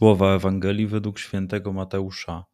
Słowa Ewangelii według świętego Mateusza.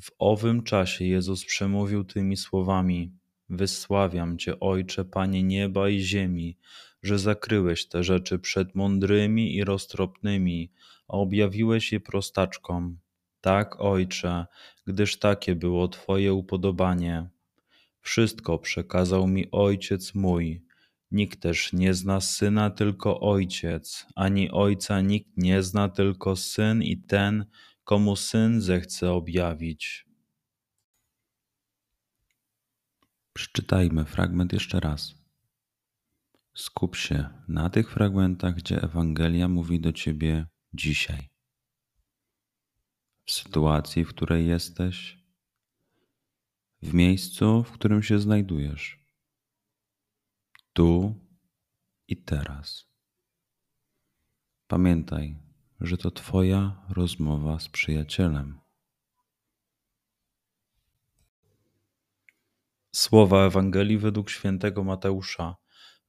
W owym czasie Jezus przemówił tymi słowami: Wysławiam Cię, Ojcze, Panie nieba i ziemi, że zakryłeś te rzeczy przed mądrymi i roztropnymi, a objawiłeś je prostaczkom. Tak, Ojcze, gdyż takie było Twoje upodobanie. Wszystko przekazał mi Ojciec mój. Nikt też nie zna syna, tylko ojciec, ani ojca nikt nie zna, tylko syn i ten, komu syn zechce objawić. Przeczytajmy fragment jeszcze raz. Skup się na tych fragmentach, gdzie Ewangelia mówi do ciebie dzisiaj. W sytuacji, w której jesteś, w miejscu, w którym się znajdujesz, tu i teraz. Pamiętaj, że to Twoja rozmowa z przyjacielem. Słowa Ewangelii według świętego Mateusza.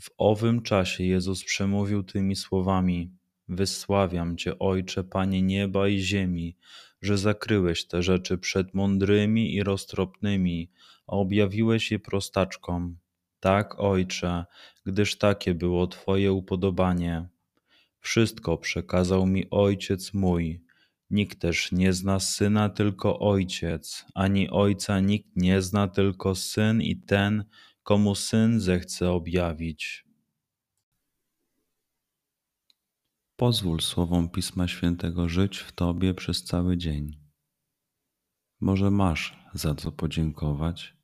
W owym czasie Jezus przemówił tymi słowami: Wysławiam Cię, Ojcze, Panie nieba i ziemi, że zakryłeś te rzeczy przed mądrymi i roztropnymi, a objawiłeś je prostaczkom. Tak, Ojcze, gdyż takie było Twoje upodobanie. Wszystko przekazał mi Ojciec mój Nikt też nie zna syna, tylko ojciec, ani ojca nikt nie zna, tylko syn i ten, komu syn zechce objawić. Pozwól słowom Pisma Świętego żyć w Tobie przez cały dzień. Może masz za co podziękować,